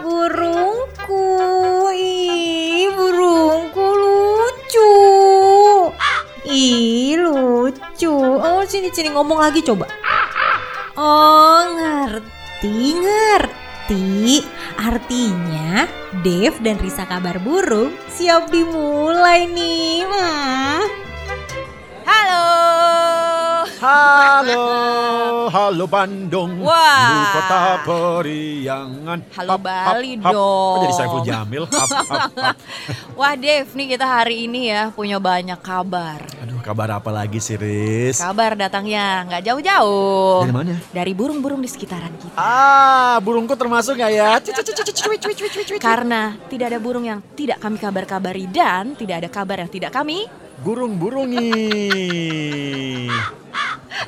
Burungku, ih burungku lucu. Ih lucu. Oh sini sini ngomong lagi coba. Oh ngerti ngerti. Artinya Dev dan Risa kabar burung siap dimulai nih. Hmm. Halo, halo Bandung. Wah. Di kota Periangan. Halo hap, Bali dong. Jadi saya Jamil? Hap, hap, hap. Wah Dev, nih kita hari ini ya punya banyak kabar. Aduh, kabar apa lagi sih, Riz? Kabar datangnya nggak jauh-jauh. Dari mana? Dari burung-burung di sekitaran kita. Ah, burungku termasuk ya, ya? Karena tidak ada burung yang tidak kami kabar-kabari dan tidak ada kabar yang tidak kami Burung-burungi.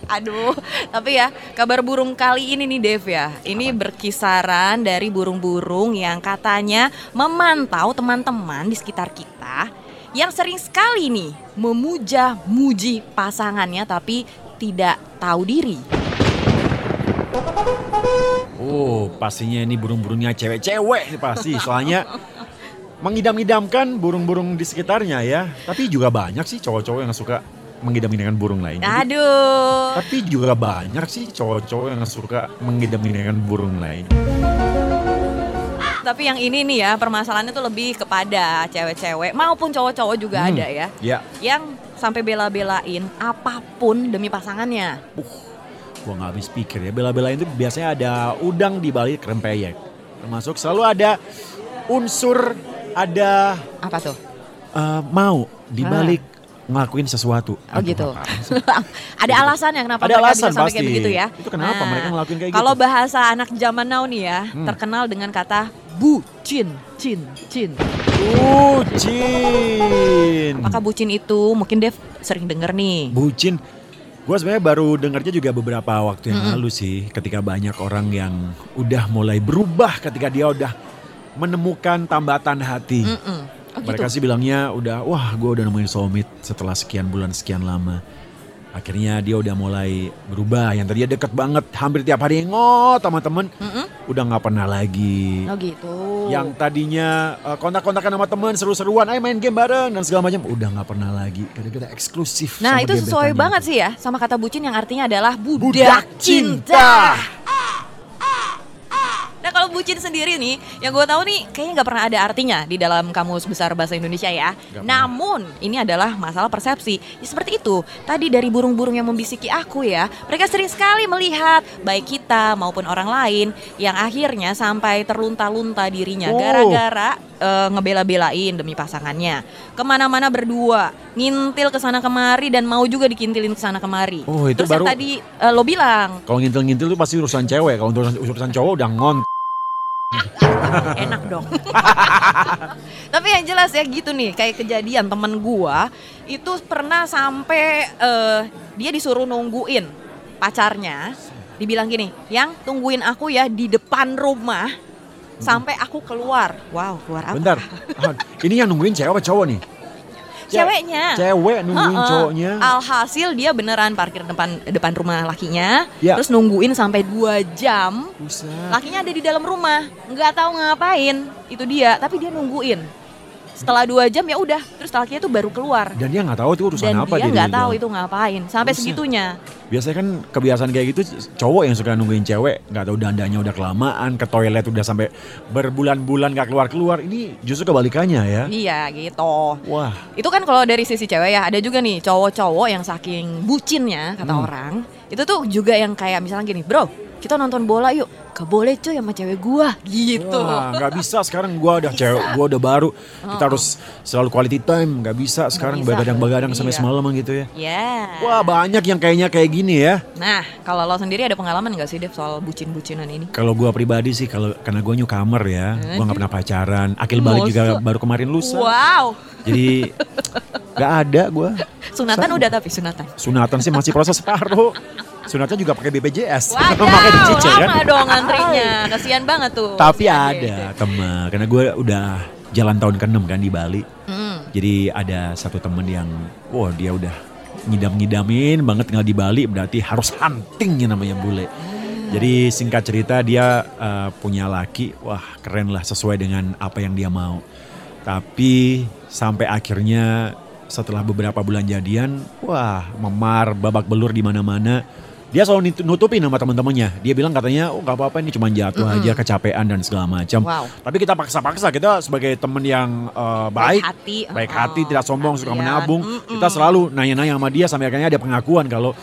Aduh, tapi ya kabar burung kali ini nih Dev ya. Ini berkisaran dari burung-burung yang katanya memantau teman-teman di sekitar kita yang sering sekali nih memuja-muji pasangannya tapi tidak tahu diri. Oh, pastinya ini burung-burungnya cewek-cewek sih pasti. Soalnya mengidam-idamkan burung-burung di sekitarnya ya. Tapi juga banyak sih cowok-cowok yang suka mengidam-idamkan burung lain. Jadi- Aduh. Tapi juga banyak sih cowok-cowok yang suka mengidam-idamkan burung lain. Tapi yang ini nih ya permasalahannya tuh lebih kepada cewek-cewek maupun cowok-cowok juga Hmm. ada ya. Ya, Yang sampai bela-belain apa pun demi pasangannya. gua nggak habis pikir ya. Bela-belain itu biasanya ada udang di balik rempeyek. Termasuk selalu ada unsur ada Apa tuh? eh, mau di balik ngelakuin sesuatu. Oh Aduh, gitu. ada alasan yang kenapa Ada mereka alasan bisa sampai kayak pasti. begitu ya. Itu kenapa mereka ngelakuin kayak Kalau gitu? bahasa anak zaman now nih ya, Hmm. terkenal dengan kata bucin, cin, cin. Bucin. Apakah bucin itu mungkin Dev sering denger nih. Bucin. Gue sebenarnya baru dengarnya juga beberapa waktu yang lalu sih, ketika banyak orang yang udah mulai berubah ketika dia udah menemukan tambatan hati. Mm-mm. Oh Mereka gitu. sih bilangnya udah, wah gue udah nemuin soulmate setelah sekian bulan sekian lama. Akhirnya dia udah mulai berubah, yang tadinya deket banget, hampir tiap hari ngot sama temen, Mm-mm. udah nggak pernah lagi. Oh gitu. Yang tadinya uh, kontak-kontakan sama temen, seru-seruan, ayo main game bareng dan segala macam, udah nggak pernah lagi. Kadang-kadang eksklusif. Nah sama itu sesuai banget itu. sih ya sama kata bucin yang artinya adalah budak, Budak cinta. cinta. Nah kalau bucin sendiri nih, yang gue tahu nih kayaknya nggak pernah ada artinya di dalam kamus besar bahasa Indonesia ya. Pernah. Namun ini adalah masalah persepsi. Ya, seperti itu. Tadi dari burung-burung yang membisiki aku ya, mereka sering sekali melihat baik kita maupun orang lain yang akhirnya sampai terlunta-lunta dirinya Oh. gara-gara eh, ngebela-belain demi pasangannya. Ke mana-mana berdua, ngintil ke sana kemari dan mau juga dikintilin ke sana kemari. Oh, itu Terus yang baru- tadi eh, lo bilang Kalau ngintil-ngintil tuh pasti urusan cewek, kalau urusan, urusan cowok udah ngont. enak dong. Tapi yang jelas ya gitu nih, kayak kejadian temen gua itu pernah sampai eh, dia disuruh nungguin pacarnya, dibilang gini, yang tungguin aku ya di depan rumah sampai aku keluar. Wow, keluar apa? Bentar, ini yang nungguin cewek apa cowok nih? Ce- Ceweknya. Cewek nungguin Heeh. cowoknya. Alhasil dia beneran parkir depan depan rumah lakinya, Ya. terus nungguin sampai dua jam. Buset. Lakinya ada di dalam rumah, nggak tahu ngapain. Itu dia, tapi dia nungguin. Setelah dua jam ya udah, terus lakinya tuh baru keluar. Dan dia nggak tahu itu urusan Dan apa dia di nggak dalam. tahu itu ngapain, sampai Buset. segitunya. Biasanya kan kebiasaan kayak gitu cowok yang suka nungguin cewek nggak tahu dandanya udah kelamaan ke toilet udah sampai berbulan-bulan nggak keluar-keluar. Ini justru kebalikannya ya. Iya gitu. Wah, Itu kan kalau dari sisi cewek ya, ada juga nih cowok-cowok yang saking bucinnya kata Hmm. orang. Itu tuh juga yang kayak misalnya gini, bro, kita nonton bola yuk. Gak boleh cuy sama cewek gua gitu. Wah, nggak bisa sekarang gua udah cewek, gua udah baru. Kita harus selalu quality time, nggak bisa sekarang bisa. begadang-begadang sampai Iya. semalaman gitu ya. Ya. Wah, banyak yang kayaknya kayak gini ya. Nah, kalau lo sendiri ada pengalaman nggak sih Dev soal bucin-bucinan ini? Kalau gua pribadi sih kalau karena gua newcomer ya, gua nggak pernah pacaran. Akil balik juga baru kemarin lusa. Wow. Jadi nggak ada gua. Sunatan Sama. udah tapi sunatan. Sunatan sih masih proses separuh. Sunatnya juga pakai BPJS. Pakai dicicil kan. lama dong antrinya. Kasihan banget tuh. Tapi ada teman, karena gue udah jalan tahun ke-6 kan di Bali. Hmm. Jadi ada satu temen yang, wah dia udah ngidam-ngidamin banget tinggal di Bali, berarti harus hunting ya namanya bule. Jadi singkat cerita dia eh, punya laki, wah keren lah sesuai dengan apa yang dia mau. Tapi sampai akhirnya setelah beberapa bulan jadian, wah memar, babak belur di mana-mana. Dia selalu nutupin sama teman-temannya. Dia bilang katanya, oh nggak apa-apa ini cuma jatuh aja, kecapean dan segala macam. Wow. Tapi kita paksa-paksa, kita sebagai teman yang eh, baik, hati. baik Oh, hati, tidak sombong, suka kasihan. menabung. Mm-mm. Kita selalu nanya-nanya sama dia sampai akhirnya ada pengakuan kalau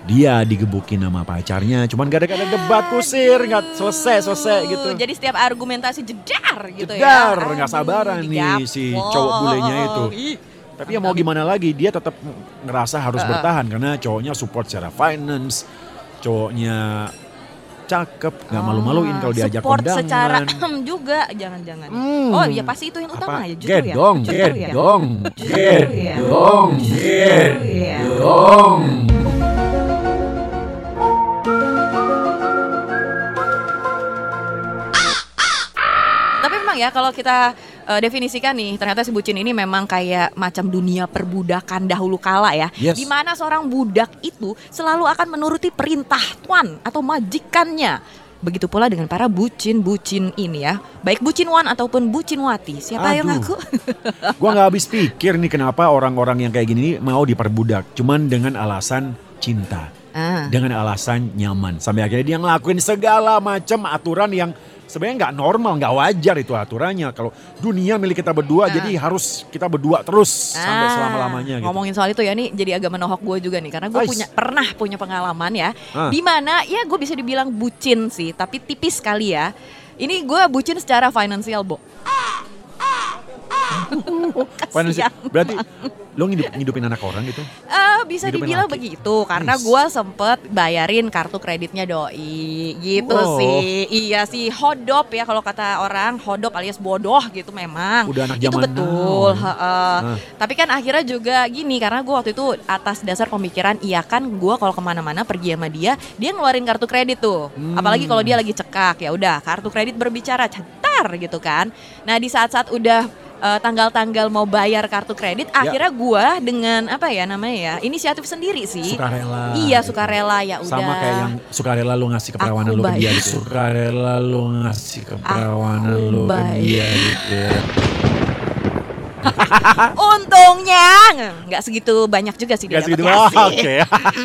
dia digebukin sama pacarnya. Cuman gara-gara debat kusir, nggak selesai-selesai gitu. Aduh, Jadi setiap argumentasi jedar gitu Jedar, ya. nggak Aduh, sabaran nih si digaplok. cowok bulenya itu. Tapi ya mau gimana lagi, dia tetap ngerasa harus Uh-uh. bertahan karena cowoknya support secara finance, cowoknya cakep, nggak malu-maluin kalau diajak Support kondangan. secara juga jangan-jangan. Hmm. Oh iya pasti itu yang utama Apa? ya justru ya. Gedong, Justru ya. gedong, Justru ya. gedong, gedong. Tapi memang ya kalau kita eh, definisikan nih, ternyata si bucin ini memang kayak macam dunia perbudakan dahulu kala ya. Yes. Di mana seorang budak itu selalu akan menuruti perintah tuan atau majikannya. Begitu pula dengan para bucin-bucin ini ya. Baik bucin wan ataupun bucin wati. Siapa yang Aduh. ngaku? Gua nggak habis pikir nih kenapa orang-orang yang kayak gini mau diperbudak. Cuman dengan alasan cinta. Ah. Dengan alasan nyaman. Sampai akhirnya dia ngelakuin segala macam aturan yang sebenarnya nggak normal, nggak wajar itu aturannya. Kalau dunia milik kita berdua, Ah. jadi harus kita berdua terus sampai Ah, selama-lamanya gitu. Ngomongin soal itu ya nih jadi agak menohok gue juga nih karena gue punya pernah punya pengalaman ya Ah. di mana ya gue bisa dibilang bucin sih tapi tipis kali ya. Ini gue bucin secara finansial, Bo. Kasian. berarti lo ngidup, ngidupin anak orang gitu? Eh, bisa Hidupin dibilang laki. begitu karena Nice. gue sempet bayarin kartu kreditnya doi gitu Wow. sih iya sih hodop ya kalau kata orang hodop alias bodoh gitu memang Udah anak itu betul now. heeh. Ah. tapi kan akhirnya juga gini karena gue waktu itu atas dasar pemikiran iya kan gue kalau ke mana-mana pergi sama dia dia ngeluarin kartu kredit tuh Hmm. apalagi kalau dia lagi cekak ya udah kartu kredit berbicara cetar gitu kan nah di saat-saat udah eh, tanggal-tanggal mau bayar kartu kredit Ya. akhirnya gua dengan apa ya namanya ya inisiatif sendiri sih Sukarela. iya sukarela ya udah Sama kayak yang sukarela lo ngasih keperawanan lo ke dia gitu. Sukarela lo ngasih keperawanan lo ke dia gitu ya. untungnya nggak segitu banyak juga sih dia Gak segitu, oh, oke.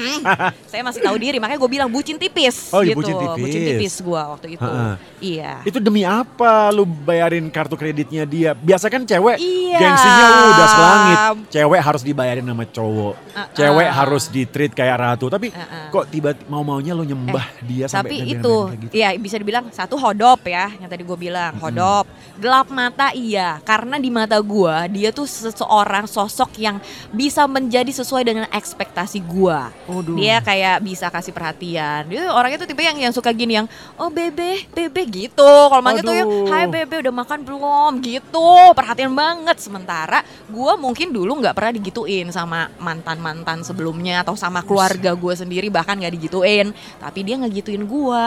saya masih tahu diri makanya gue bilang bucin tipis Oh, iya, gitu bucin tipis. gue waktu itu Ha-ha. iya Itu demi apa lu bayarin kartu kreditnya dia? Biasa kan cewek Iya. gengsinya uh, udah selangit. Cewek harus dibayarin sama cowok. Uh-uh. Cewek harus di-treat kayak ratu. Tapi Uh-uh. kok tiba mau-maunya lu nyembah dia sampai Tapi itu, gitu? ya bisa dibilang satu hodop ya, yang tadi gue bilang hodop. Gelap mata iya, karena di mata gue dia tuh seseorang sosok yang bisa menjadi sesuai dengan ekspektasi gue. Aduh. Dia kayak bisa kasih perhatian. Dia orangnya tuh tipe yang yang suka gini yang, oh bebe, bebe gitu. Kalau manggil tuh yang, hai bebe udah makan belum gitu. Perhatian banget. Sementara gue mungkin dulu nggak pernah digituin sama mantan-mantan sebelumnya atau sama keluarga gue sendiri bahkan nggak digituin. Tapi dia nggak gituin gue.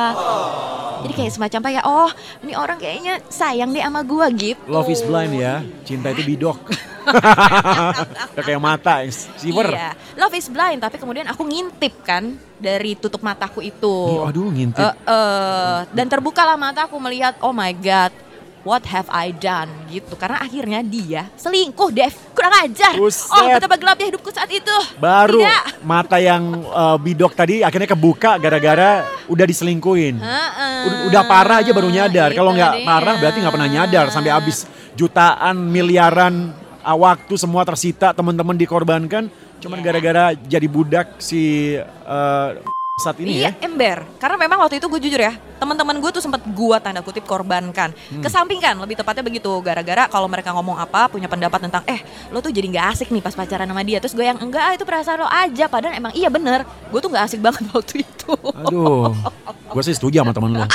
Jadi kayak semacam apa ya, oh ini orang kayaknya sayang deh sama gue gitu. Love is blind ya. Cinta itu bidok. Udah kayak mata, siwer. Iya, love is blind. Tapi kemudian aku ngintip kan dari tutup mataku itu. Ih, Aduh ngintip. Eh, eh, dan terbukalah mataku melihat, oh my god, what have I done gitu. Karena akhirnya dia selingkuh, Dev. Kurang ajar. Buset. Oh betapa gelapnya hidupku saat itu. Baru Tidak. mata yang eh, bidok tadi akhirnya kebuka gara-gara udah diselingkuhin. Heeh. Udah, udah parah aja baru nyadar. Kalau nggak parah berarti nggak pernah nyadar sampai habis jutaan, miliaran ah, waktu semua tersita, teman-teman dikorbankan. Cuman Iya. gara-gara jadi budak si eh, saat ini iya, ya. ember. Karena memang waktu itu gue jujur ya, teman-teman gue tuh sempat gua tanda kutip korbankan. Hmm. Kesampingkan, lebih tepatnya begitu. Gara-gara kalau mereka ngomong apa, punya pendapat tentang, eh lo tuh jadi nggak asik nih pas pacaran sama dia. Terus gue yang enggak, ah, itu perasaan lo aja. Padahal emang iya bener, gue tuh nggak asik banget waktu itu. Aduh, gue sih setuju sama temen lo.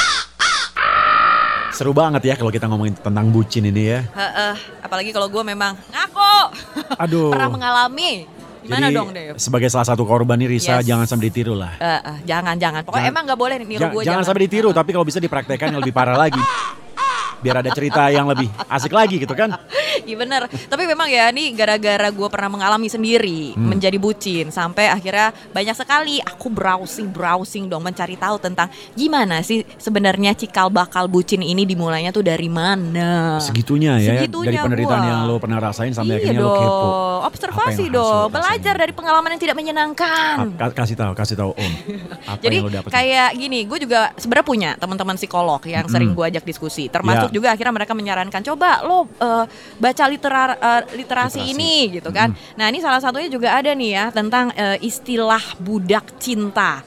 Seru banget ya kalau kita ngomongin tentang bucin ini ya. Heeh, apalagi kalau gue memang ngaku Aduh. pernah mengalami. Gimana Jadi dong Dev? sebagai salah satu korban nih Risa Yes. jangan sampai ditiru lah. Eh, eh, jangan jangan. Pokoknya Jangan- emang nggak boleh niru gue. jangan, sampai ditiru, tapi kalau bisa dipraktekkan yang lebih parah lagi. Biar ada cerita yang lebih asik lagi gitu kan. Iya bener. Tapi memang ya ini gara-gara gue pernah mengalami sendiri Hmm. menjadi bucin sampai akhirnya banyak sekali aku browsing browsing dong mencari tahu tentang gimana sih sebenarnya cikal bakal bucin ini dimulainya tuh dari mana. Segitunya ya, Segitunya dari penderitaan gua. yang lo pernah rasain sampai iya akhirnya dong, lo kepo. observasi dong, belajar dari pengalaman yang tidak menyenangkan. Ka- kasih tahu, kasih tahu Om. Apa Jadi yang lo dapat? kayak gini, gue juga sebenarnya punya teman-teman psikolog yang sering Mm-mm. gue ajak diskusi. Termasuk Ya. juga akhirnya mereka menyarankan coba lo eh, baca literar, eh, literasi, Literasi. ini gitu kan. Nah ini salah satunya juga ada nih ya tentang eh, istilah budak cinta.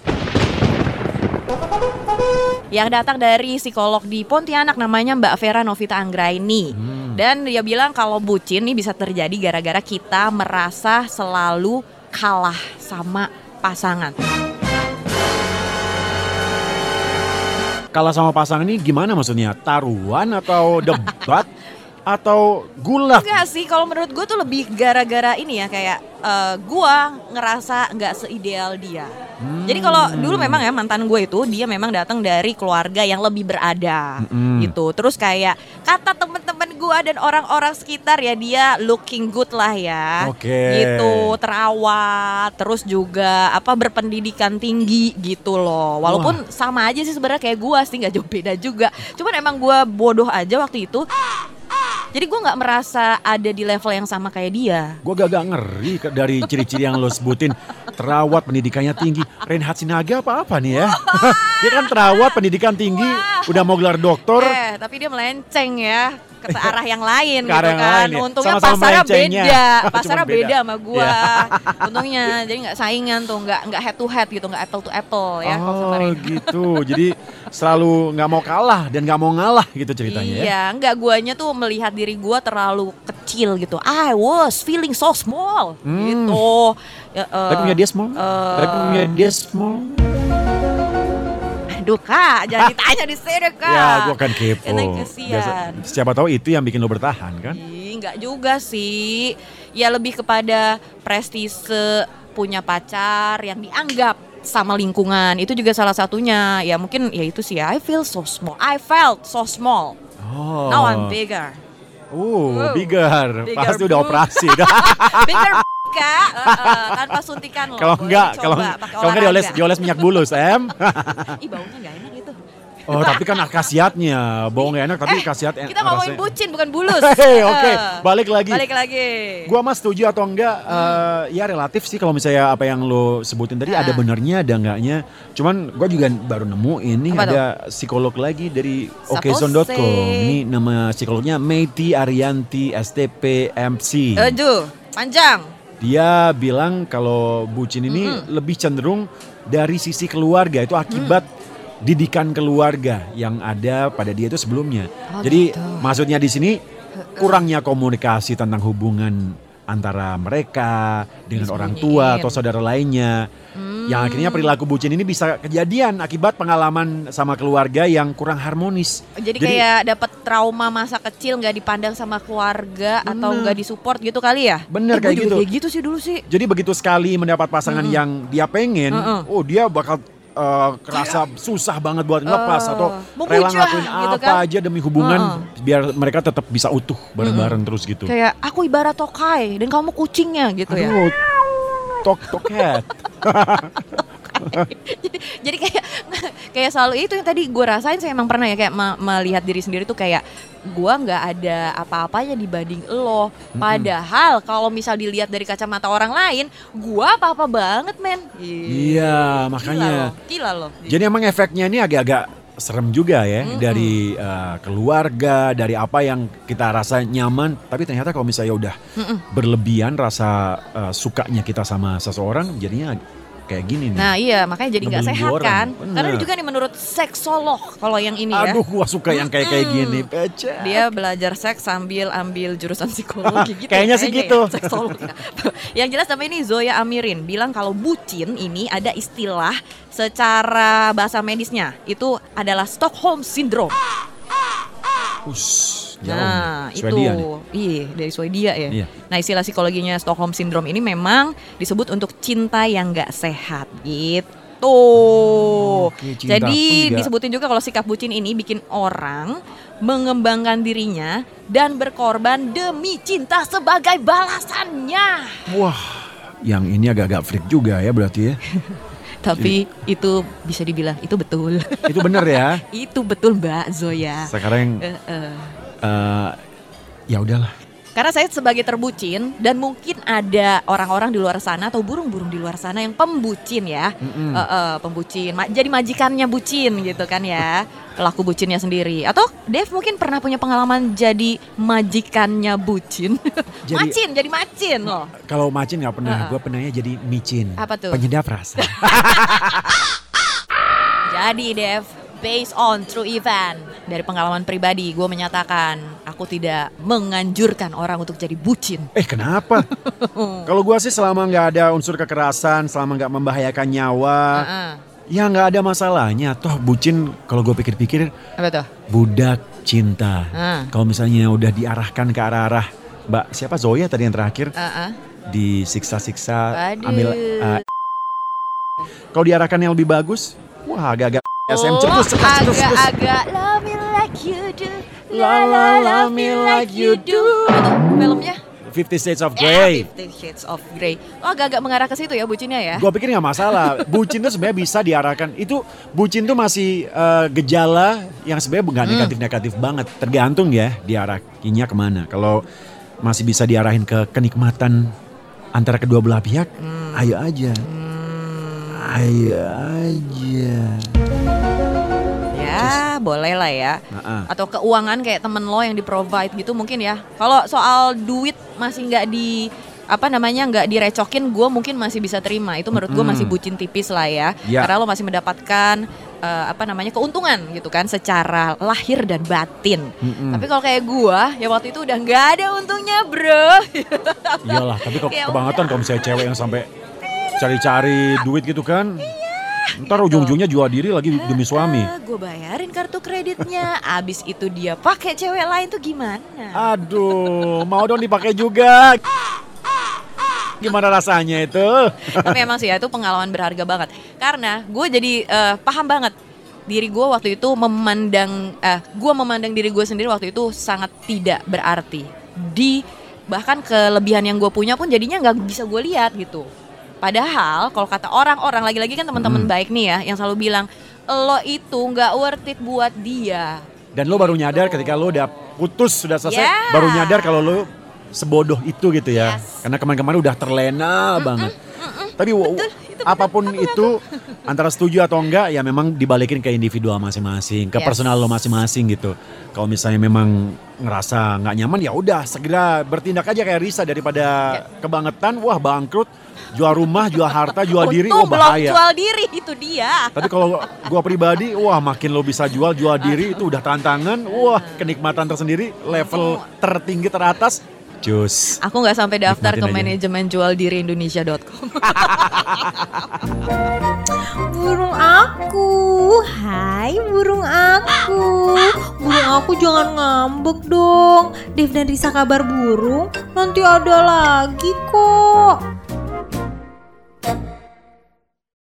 Yang datang dari psikolog di Pontianak namanya Mbak Vera Novita Anggraini. Hmm. Dan dia bilang kalau bucin ini bisa terjadi gara-gara kita merasa selalu kalah sama pasangan. Kalah sama pasangan ini gimana maksudnya? Taruhan atau debat atau gulak? Enggak sih, kalau menurut gue tuh lebih gara-gara ini ya kayak eh, gue ngerasa nggak seideal dia. Jadi kalau dulu memang ya mantan gue itu dia memang datang dari keluarga yang lebih berada Mm-mm. gitu. Terus kayak kata temen-temen gue dan orang-orang sekitar ya dia looking good lah ya. Oke. Gitu, terawat, terus juga apa berpendidikan tinggi gitu loh. Walaupun sama aja sih sebenarnya kayak gue sih nggak jauh beda juga. Cuman emang gue bodoh aja waktu itu. Jadi gue nggak merasa ada di level yang sama kayak dia. Gue gak, ngeri ke- dari ciri-ciri yang lo sebutin. Terawat, pendidikannya tinggi. Reinhard Sinaga apa-apa nih ya? Dia kan terawat, pendidikan tinggi, udah mau gelar doktor. Eh, tapi dia melenceng ya ke arah yang lain Ke arah gitu yang kan. lain ya. Untungnya Sama-sama pasarnya melencengnya. beda, pasarnya beda. beda sama gua. Iya. Untungnya jadi nggak saingan tuh, nggak nggak head to head gitu, nggak apple to apple ya. sama oh gitu, jadi selalu nggak mau kalah dan nggak mau ngalah gitu ceritanya ya. Iya, enggak guanya tuh melihat diri gua terlalu kecil gitu. I was feeling so small Hmm. gitu. Ya, eh, Tapi punya dia small, eh, tapi punya dia small. Aduh kak, jangan ditanya di sini kak. Ya, gue kan kepo. Karena kesian. Biasa- siapa tahu itu yang bikin lo bertahan kan? Ih, enggak juga sih. Ya lebih kepada prestise punya pacar yang dianggap sama lingkungan. Itu juga salah satunya. Ya mungkin ya itu sih. I feel so small. I felt so small. Oh. Now I'm bigger. Oh, bigger. Bigger, Pasti udah operasi. bigger kak. Heeh, tanpa suntikan loh. kalau enggak, kalau kalau enggak dioles dioles minyak bulus, em. Ih baunya enggak enak gitu. Oh, tapi kan khasiatnya. Bau nggak enak tapi khasiat en- Eh, Kita ngomongin rasanya- bucin bukan bulus. Hei, oke. Eh, Balik lagi. Balik lagi. Gua mah setuju atau enggak eh, ya relatif sih kalau misalnya apa yang lo sebutin tadi ada Ah. benernya ada enggaknya. Cuman gua juga baru nemu ini Apa ada psikolog lagi dari Sapose. okezone.com. Ini nama psikolognya Meiti Arianti STP MC. Aduh, panjang. Dia bilang kalau bucin ini lebih cenderung dari sisi keluarga itu akibat didikan keluarga yang ada pada dia itu sebelumnya. Oh, Jadi gitu. maksudnya di sini kurangnya komunikasi tentang hubungan antara mereka dengan orang tua atau saudara lainnya. Yang akhirnya perilaku bucin ini bisa kejadian akibat pengalaman sama keluarga yang kurang harmonis. Jadi, kayak dapat trauma masa kecil nggak dipandang sama keluarga atau Bener. nggak disupport gitu kali ya? Bener Eh, kayak gitu. Kayak gitu sih dulu sih. Jadi begitu sekali mendapat pasangan yang dia pengen, Mm-mm. oh dia bakal eh, kerasa susah banget buat ngelepas Eh, atau memuja rela ngelakuin gitu apa kan. aja demi hubungan biar mereka tetap bisa utuh bareng-bareng terus gitu. Kayak aku ibarat tokai dan kamu kucingnya gitu ya. Aduh, tok toket. jadi, jadi kayak kayak selalu itu yang tadi gue rasain saya emang pernah ya kayak me- melihat diri sendiri tuh kayak gue nggak ada apa-apanya dibanding lo. Padahal kalau misal dilihat dari kacamata orang lain, gue apa-apa banget men. Iya, makanya. lo, gila lo. Jadi emang efeknya ini agak-agak serem juga ya dari eh, keluarga, dari apa yang kita rasa nyaman. Tapi ternyata kalau misalnya udah berlebihan rasa eh, sukanya kita sama seseorang, jadinya kayak gini nih. Nah iya makanya jadi nggak sehat orang. kan. Bener. Karena juga nih menurut seksolog kalau yang ini ya. Aduh, gua suka yang kayak kayak gini. Pece. Dia belajar seks sambil ambil jurusan psikologi gitu. Kayaknya sih gitu. ya, seksolog. yang jelas nama ini Zoya Amirin bilang kalau bucin ini ada istilah secara bahasa medisnya itu adalah Stockholm Syndrome. Us, jauh Nah, nih. itu Swedia iya dari Swedia ya. Iya. Nah, istilah psikologinya Stockholm Syndrome ini memang disebut untuk cinta yang nggak sehat gitu. Oke, cinta Jadi juga. disebutin juga kalau sikap bucin ini bikin orang mengembangkan dirinya dan berkorban demi cinta sebagai balasannya. Wah, yang ini agak-agak freak juga ya berarti ya. Tapi itu bisa dibilang itu betul. Itu bener ya. itu betul Mbak Zoya. Sekarang Eh, eh. Eh, ya udahlah. Karena saya sebagai terbucin dan mungkin ada orang-orang di luar sana atau burung-burung di luar sana yang pembucin ya, Mm-mm. Eh, eh, pembucin, Ma- jadi majikannya bucin gitu kan ya, pelaku bucinnya sendiri. Atau Dev mungkin pernah punya pengalaman jadi majikannya bucin, Jadi- macin, jadi macin loh. Kalau macin nggak pernah, Heeh. gue pernahnya jadi micin. Apa tuh? Penyedap rasa. Jadi Dev, based on true event dari pengalaman pribadi, gue menyatakan aku tidak menganjurkan orang untuk jadi bucin. eh kenapa? Kalau gue sih selama nggak ada unsur kekerasan, selama nggak membahayakan nyawa, Heeh. ya nggak ada masalahnya. Toh bucin kalau gue pikir-pikir Apa tuh? budak cinta. Ah. Kalau misalnya udah diarahkan ke arah-arah Mbak siapa Zoya tadi yang terakhir Heeh. disiksa-siksa Waduh. ambil eh, kalau diarahkan yang lebih bagus, wah agak-agak SM Oh, cetus cetus agak-agak love me like you do. La, la, love me like you do. Apa tuh filmnya? Fifty Shades of Yeah, Grey. Fifty Shades of Grey. Oh, agak-agak mengarah ke situ ya bucinnya ya. Gue pikir nggak masalah. Bucin tuh sebenarnya bisa diarahkan. Itu bucin tuh masih eh, gejala yang sebenarnya nggak negatif-negatif banget. Tergantung ya diarahinya ke mana. Kalau masih bisa diarahin ke kenikmatan antara kedua belah pihak, ayo aja. Ayo aja. Ya, boleh lah ya. Nah, Atau keuangan kayak temen lo yang di provide gitu mungkin ya. Kalau soal duit masih nggak di apa namanya nggak direcokin gue mungkin masih bisa terima itu menurut gue Mm-mm. masih bucin tipis lah ya Ya. karena lo masih mendapatkan eh, apa namanya keuntungan gitu kan secara lahir dan batin Mm-mm. tapi kalau kayak gue ya waktu itu udah nggak ada untungnya bro Iyalah, tapi kok kebangetan kalau misalnya cewek yang sampai cari-cari duit gitu kan. Ntar ujung-ujungnya jual diri lagi demi suami. gue bayarin kartu kreditnya abis itu dia pakai cewek lain tuh gimana Aduh, mau dong dipakai juga. Gimana rasanya itu? Tapi emang sih ya itu pengalaman berharga banget. Karena gue jadi eh, paham banget diri gue waktu itu memandang, eh, gue memandang diri gue sendiri waktu itu sangat tidak berarti. Di bahkan kelebihan yang gue punya pun jadinya nggak bisa gue lihat gitu. Padahal kalau kata orang-orang lagi-lagi kan teman-teman Hmm. baik nih ya yang selalu bilang lo itu nggak worth it buat dia. Dan lo baru nyadar ketika lo udah putus sudah selesai, Yeah. baru nyadar kalau lo sebodoh itu gitu ya. Yes. Karena kemarin-kemarin udah terlena banget. Tapi w- apa pun itu antara setuju atau enggak ya memang dibalikin ke individual masing-masing, ke Yes. personal lo masing-masing gitu. Kalau misalnya memang ngerasa nggak nyaman ya udah segera bertindak aja kayak Risa daripada kebangetan, wah bangkrut, jual rumah, jual harta, jual diri, wah belum bahaya. jual diri itu dia. Tapi kalau gua pribadi, wah makin lo bisa jual jual diri itu udah tantangan, wah kenikmatan tersendiri, level tertinggi teratas, jus. Aku nggak sampai daftar ke Nikmatin aja. manajemen jual diri Indonesia.com. Burung aku, hai burung aku. Burung aku jangan ngambek dong. Dev dan Risa kabar burung, nanti ada lagi kok.